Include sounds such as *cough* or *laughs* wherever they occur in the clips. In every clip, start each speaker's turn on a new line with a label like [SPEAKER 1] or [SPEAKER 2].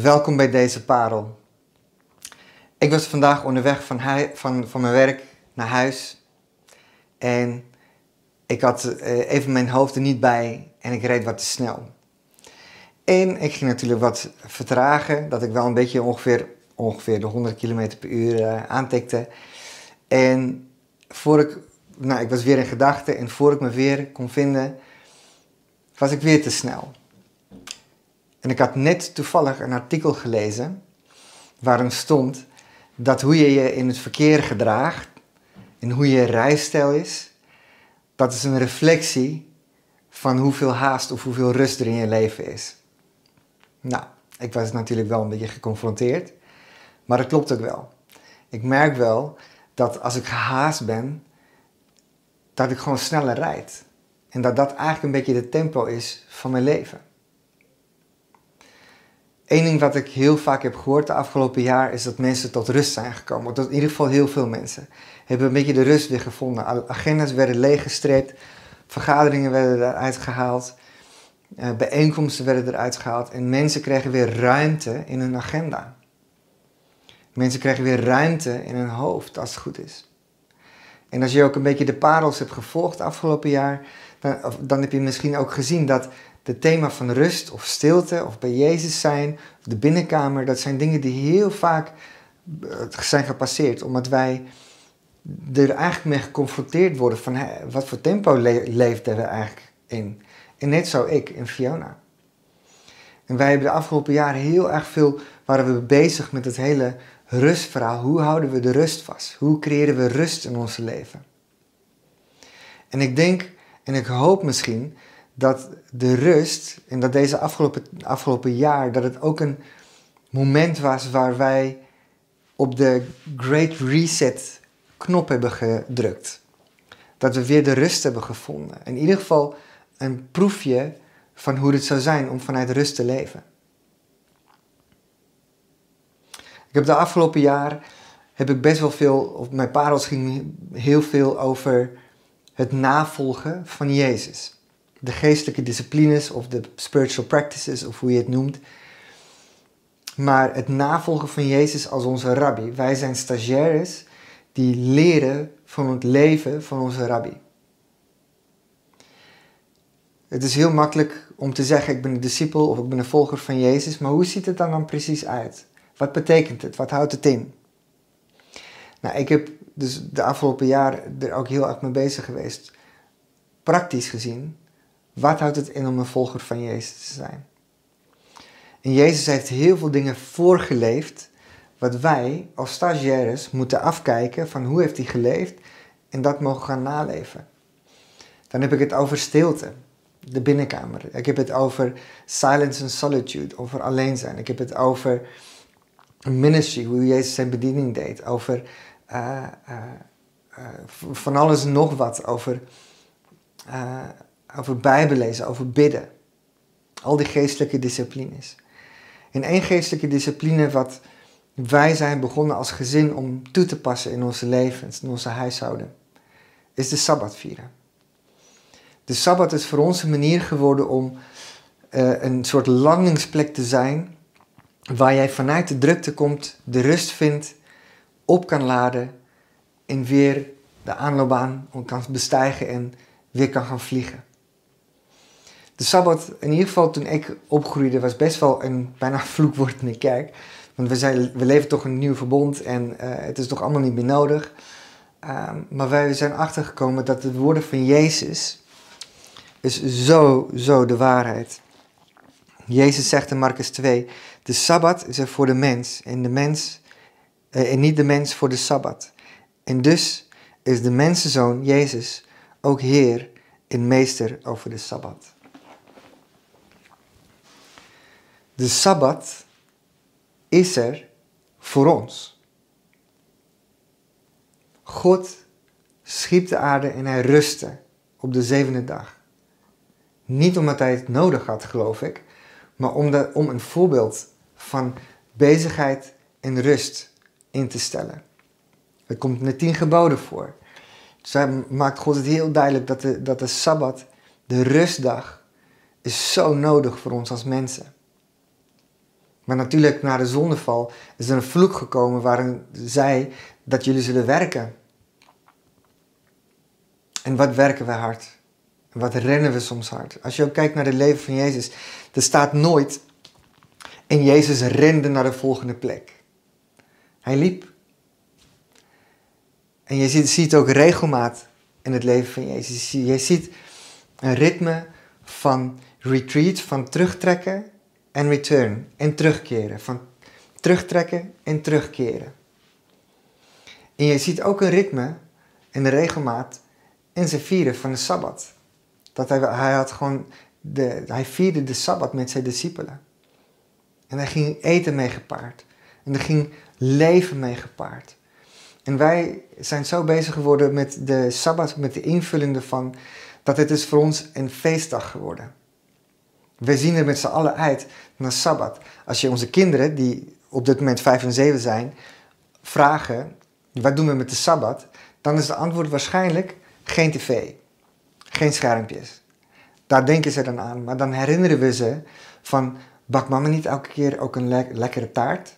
[SPEAKER 1] Welkom bij deze parel. Ik was vandaag onderweg van, van, van mijn werk naar huis en ik had eh, even mijn hoofd er niet bij en ik reed wat te snel. En ik ging natuurlijk wat vertragen, dat ik wel een beetje ongeveer, ongeveer de 100 km per uur uh, aantikte. En voor ik, nou ik was weer in gedachten en voor ik me weer kon vinden, was ik weer te snel. En ik had net toevallig een artikel gelezen waarin stond dat hoe je je in het verkeer gedraagt en hoe je rijstijl is, dat is een reflectie van hoeveel haast of hoeveel rust er in je leven is. Nou, ik was natuurlijk wel een beetje geconfronteerd, maar dat klopt ook wel. Ik merk wel dat als ik gehaast ben, dat ik gewoon sneller rijd. En dat dat eigenlijk een beetje de tempo is van mijn leven. Eén ding wat ik heel vaak heb gehoord de afgelopen jaar is dat mensen tot rust zijn gekomen. Tot in ieder geval heel veel mensen hebben een beetje de rust weer gevonden. Agendas werden leeggestreept, vergaderingen werden eruit gehaald, eh, bijeenkomsten werden eruit gehaald en mensen kregen weer ruimte in hun agenda. Mensen kregen weer ruimte in hun hoofd, als het goed is. En als je ook een beetje de parels hebt gevolgd afgelopen jaar, dan, dan heb je misschien ook gezien dat het thema van rust of stilte of bij Jezus zijn, of de binnenkamer, dat zijn dingen die heel vaak eh, zijn gepasseerd, omdat wij er eigenlijk mee geconfronteerd worden van wat voor tempo le we eigenlijk in. En net zo ik in Fiona. En wij hebben de afgelopen jaren heel erg veel, waren we bezig met het hele rustverhaal. Hoe houden we de rust vast? Hoe creëren we rust in ons leven? En ik denk, en ik hoop misschien, dat de rust, en dat deze afgelopen, afgelopen jaar, dat het ook een moment was waar wij op de Great Reset knop hebben gedrukt. Dat we weer de rust hebben gevonden. In ieder geval een proefje van hoe het zou zijn om vanuit rust te leven. Ik heb de afgelopen jaar heb ik best wel veel, of mijn parels ging heel veel over het navolgen van Jezus de geestelijke disciplines of de spiritual practices of hoe je het noemt. Maar het navolgen van Jezus als onze rabbi. Wij zijn stagiaires die leren van het leven van onze rabbi. Het is heel makkelijk om te zeggen ik ben een discipel of ik ben een volger van Jezus, maar hoe ziet het dan dan precies uit? Wat betekent het? Wat houdt het in? Nou, ik heb dus de afgelopen jaren er ook heel erg mee bezig geweest. Praktisch gezien, wat houdt het in om een volger van Jezus te zijn? En Jezus heeft heel veel dingen voorgeleefd, wat wij als stagiaires moeten afkijken van hoe heeft hij geleefd en dat mogen gaan naleven. Dan heb ik het over stilte, de binnenkamer. Ik heb het over silence and solitude, over alleen zijn. Ik heb het over ministry, hoe Jezus zijn bediening deed. Over uh, uh, uh, van alles en nog wat. Over over Bijbel lezen, over bidden. Al die geestelijke disciplines. En één geestelijke discipline wat wij zijn begonnen als gezin om toe te passen in onze levens, in onze huishouden, is de Sabbat vieren. De Sabbat is voor ons een manier geworden om uh, een soort landingsplek te zijn waar jij vanuit de drukte komt, de rust vindt, op kan laden en weer de aanloopbaan kan bestijgen en weer kan gaan vliegen de Sabbat, in ieder geval toen ik opgroeide, was best wel een bijna *laughs* vloekwoord in de kerk. Want we, zijn, we leven toch een nieuw verbond en uh, het is toch allemaal niet meer nodig. Uh, maar wij zijn achtergekomen dat het woorden van Jezus is zo, zo de waarheid. Jezus zegt in Marcus 2, de Sabbat is er voor de mens en, de mens, uh, en niet de mens voor de Sabbat. En dus is de mensenzoon, Jezus, ook Heer en Meester over de Sabbat. De Sabbat is er voor ons. God schiep de aarde en hij rustte op de zevende dag. Niet omdat hij het nodig had, geloof ik, maar om, om een voorbeeld van bezigheid en rust in te stellen. Het komt de tien geboden voor. Dus hij maakt God het heel duidelijk dat de, dat de Sabbat, de rustdag, is zo nodig voor ons als mensen. Maar natuurlijk, na de zondeval is er een vloek gekomen waarin zei dat jullie zullen werken. En wat werken we hard? En wat rennen we soms hard? Als je ook kijkt naar het leven van Jezus, er staat nooit en Jezus rende naar de volgende plek. Hij liep. En je ziet, ziet ook regelmaat in het leven van Jezus. Je ziet een ritme van retreat, van terugtrekken en return. En terugkeren. Van terugtrekken en terugkeren. En je ziet ook een ritme en een regelmaat in zijn vieren van de Sabbat. Dat hij, hij had gewoon de, hij vierde de Sabbat met zijn discipelen. En daar ging eten mee gepaard. En er ging leven mee gepaard. En wij zijn zo bezig geworden met de Sabbat, met de invulling ervan, dat het is voor ons een feestdag geworden. We zien er met z'n allen uit naar Sabbat. Als je onze kinderen, die op dit moment vijf en zeven zijn, vragen, wat doen we met de Sabbat? Dan is de antwoord waarschijnlijk geen tv, geen schermpjes. Daar denken ze dan aan, maar dan herinneren we ze van, bak mama niet elke keer ook een lekkere taart?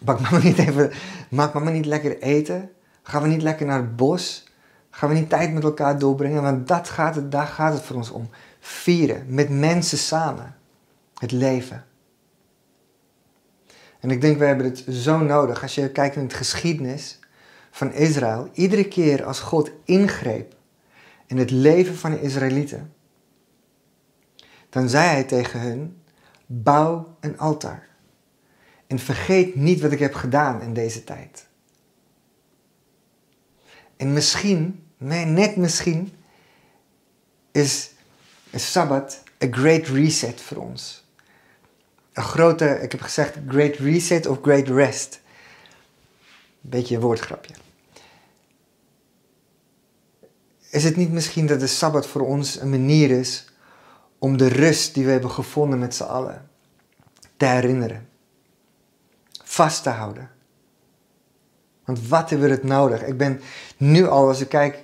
[SPEAKER 1] Bak mama niet even, maak mama niet lekker eten? Gaan we niet lekker naar het bos? Gaan we niet tijd met elkaar doorbrengen? Want dat gaat het, daar gaat het voor ons om. Vieren, met mensen samen. Het leven. En ik denk, we hebben het zo nodig. Als je kijkt in de geschiedenis van Israël. Iedere keer als God ingreep in het leven van de Israëlieten. Dan zei hij tegen hun, bouw een altaar. En vergeet niet wat ik heb gedaan in deze tijd. En misschien, nee, net misschien, is een Sabbat een great reset voor ons. Een grote, ik heb gezegd, great reset of great rest. Beetje een woordgrapje. Is het niet misschien dat de Sabbat voor ons een manier is om de rust die we hebben gevonden met z'n allen te herinneren? Vast te houden. Want wat hebben we het nodig? Ik ben nu al, als ik kijk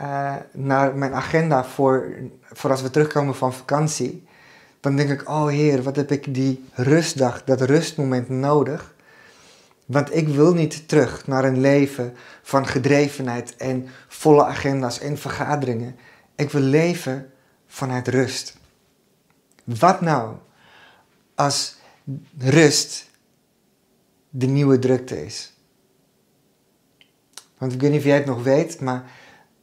[SPEAKER 1] uh, naar mijn agenda voor, voor als we terugkomen van vakantie, dan denk ik, oh Heer, wat heb ik die rustdag, dat rustmoment nodig? Want ik wil niet terug naar een leven van gedrevenheid en volle agenda's en vergaderingen. Ik wil leven vanuit rust. Wat nou als rust de nieuwe drukte is? Want ik weet niet of jij het nog weet, maar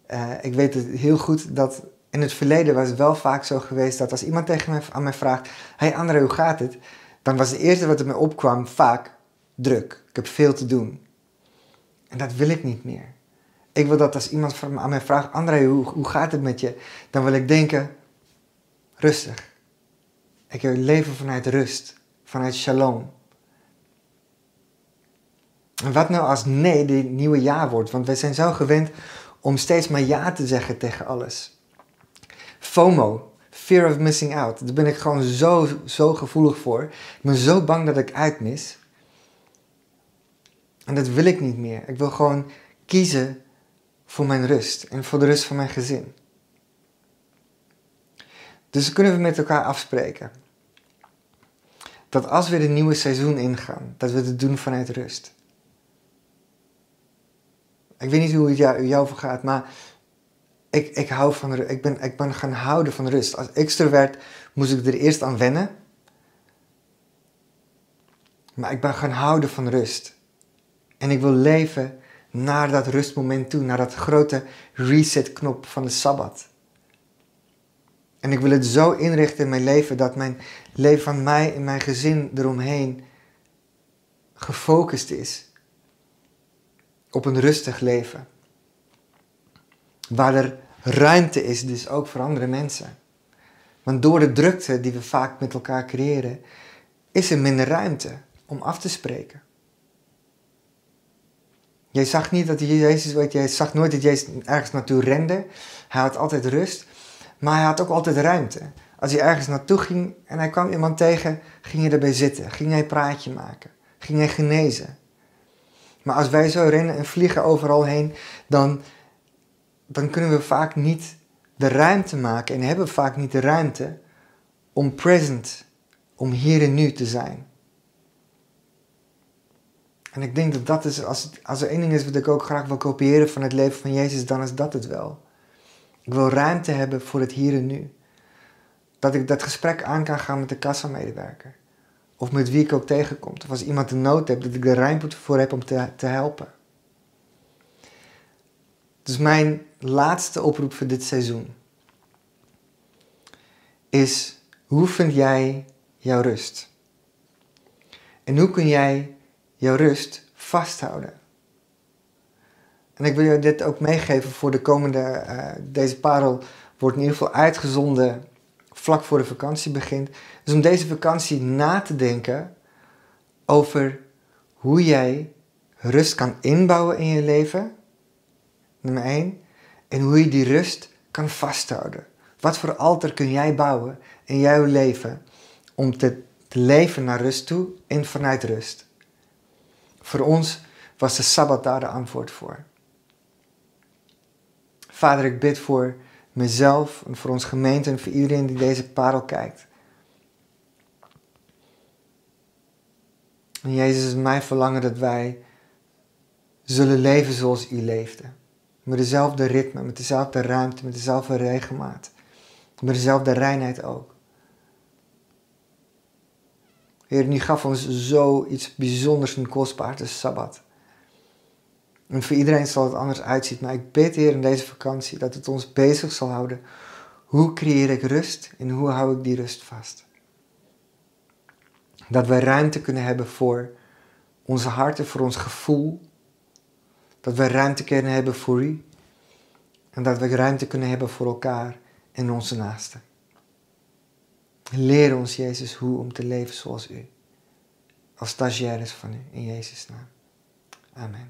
[SPEAKER 1] uh, ik weet het heel goed dat in het verleden was het wel vaak zo geweest dat als iemand tegen mij, aan mij vraagt: Hey André, hoe gaat het? Dan was het eerste wat er me opkwam vaak druk. Ik heb veel te doen. En dat wil ik niet meer. Ik wil dat als iemand aan mij vraagt: André, hoe, hoe gaat het met je? Dan wil ik denken: rustig. Ik wil leven vanuit rust, vanuit shalom. En wat nou als nee dit nieuwe ja wordt? Want wij zijn zo gewend om steeds maar ja te zeggen tegen alles. FOMO, fear of missing out. Daar ben ik gewoon zo, zo gevoelig voor. Ik ben zo bang dat ik uitmis. En dat wil ik niet meer. Ik wil gewoon kiezen voor mijn rust en voor de rust van mijn gezin. Dus kunnen we met elkaar afspreken. Dat als we de nieuwe seizoen ingaan, dat we het doen vanuit rust. Ik weet niet hoe het jou, jou vergaat, maar ik, ik, hou van, ik, ben, ik ben gaan houden van rust. Als extrovert moest ik er eerst aan wennen. Maar ik ben gaan houden van rust. En ik wil leven naar dat rustmoment toe, naar dat grote reset-knop van de Sabbat. En ik wil het zo inrichten in mijn leven dat mijn leven van mij en mijn gezin eromheen gefocust is op een rustig leven. Waar er ruimte is, dus ook voor andere mensen. Want door de drukte die we vaak met elkaar creëren, is er minder ruimte om af te spreken. Jij zag niet dat Jezus, weet jij zag nooit dat Jezus ergens naartoe rende. Hij had altijd rust, maar hij had ook altijd ruimte. Als hij ergens naartoe ging en hij kwam iemand tegen, ging hij erbij zitten, ging hij een praatje maken, ging hij genezen. Maar als wij zo rennen en vliegen overal heen, dan, dan kunnen we vaak niet de ruimte maken en hebben vaak niet de ruimte om present, om hier en nu te zijn. En ik denk dat dat is, als, als er één ding is wat ik ook graag wil kopiëren van het leven van Jezus, dan is dat het wel. Ik wil ruimte hebben voor het hier en nu. Dat ik dat gesprek aan kan gaan met de kassamedewerker. Of met wie ik ook tegenkom. Of als iemand een nood heeft, dat ik de ruimte voor heb om te, te helpen. Dus mijn laatste oproep voor dit seizoen is: hoe vind jij jouw rust? En hoe kun jij jouw rust vasthouden? En ik wil je dit ook meegeven voor de komende. Uh, deze parel wordt in ieder geval uitgezonden vlak voor de vakantie begint. Dus om deze vakantie na te denken over hoe jij rust kan inbouwen in je leven. Nummer 1. En hoe je die rust kan vasthouden. Wat voor alter kun jij bouwen in jouw leven om te, te leven naar rust toe en vanuit rust? Voor ons was de Sabbat daar de antwoord voor. Vader, ik bid voor mezelf en voor ons gemeente en voor iedereen die deze parel kijkt. En Jezus, is mijn verlangen dat wij zullen leven zoals U leefde. Met dezelfde ritme, met dezelfde ruimte, met dezelfde regelmaat. Met dezelfde reinheid ook. Heer, U gaf ons zoiets bijzonders en kostbaars, de Sabbat. En voor iedereen zal het anders uitzien. Maar ik bid, Heer, in deze vakantie dat het ons bezig zal houden. Hoe creëer ik rust en hoe hou ik die rust vast? Dat wij ruimte kunnen hebben voor onze harten, voor ons gevoel. Dat wij ruimte kunnen hebben voor U. En dat we ruimte kunnen hebben voor elkaar en onze naasten. Leer ons, Jezus, hoe om te leven zoals U. Als stagiaires van U, in Jezus' naam. Amen.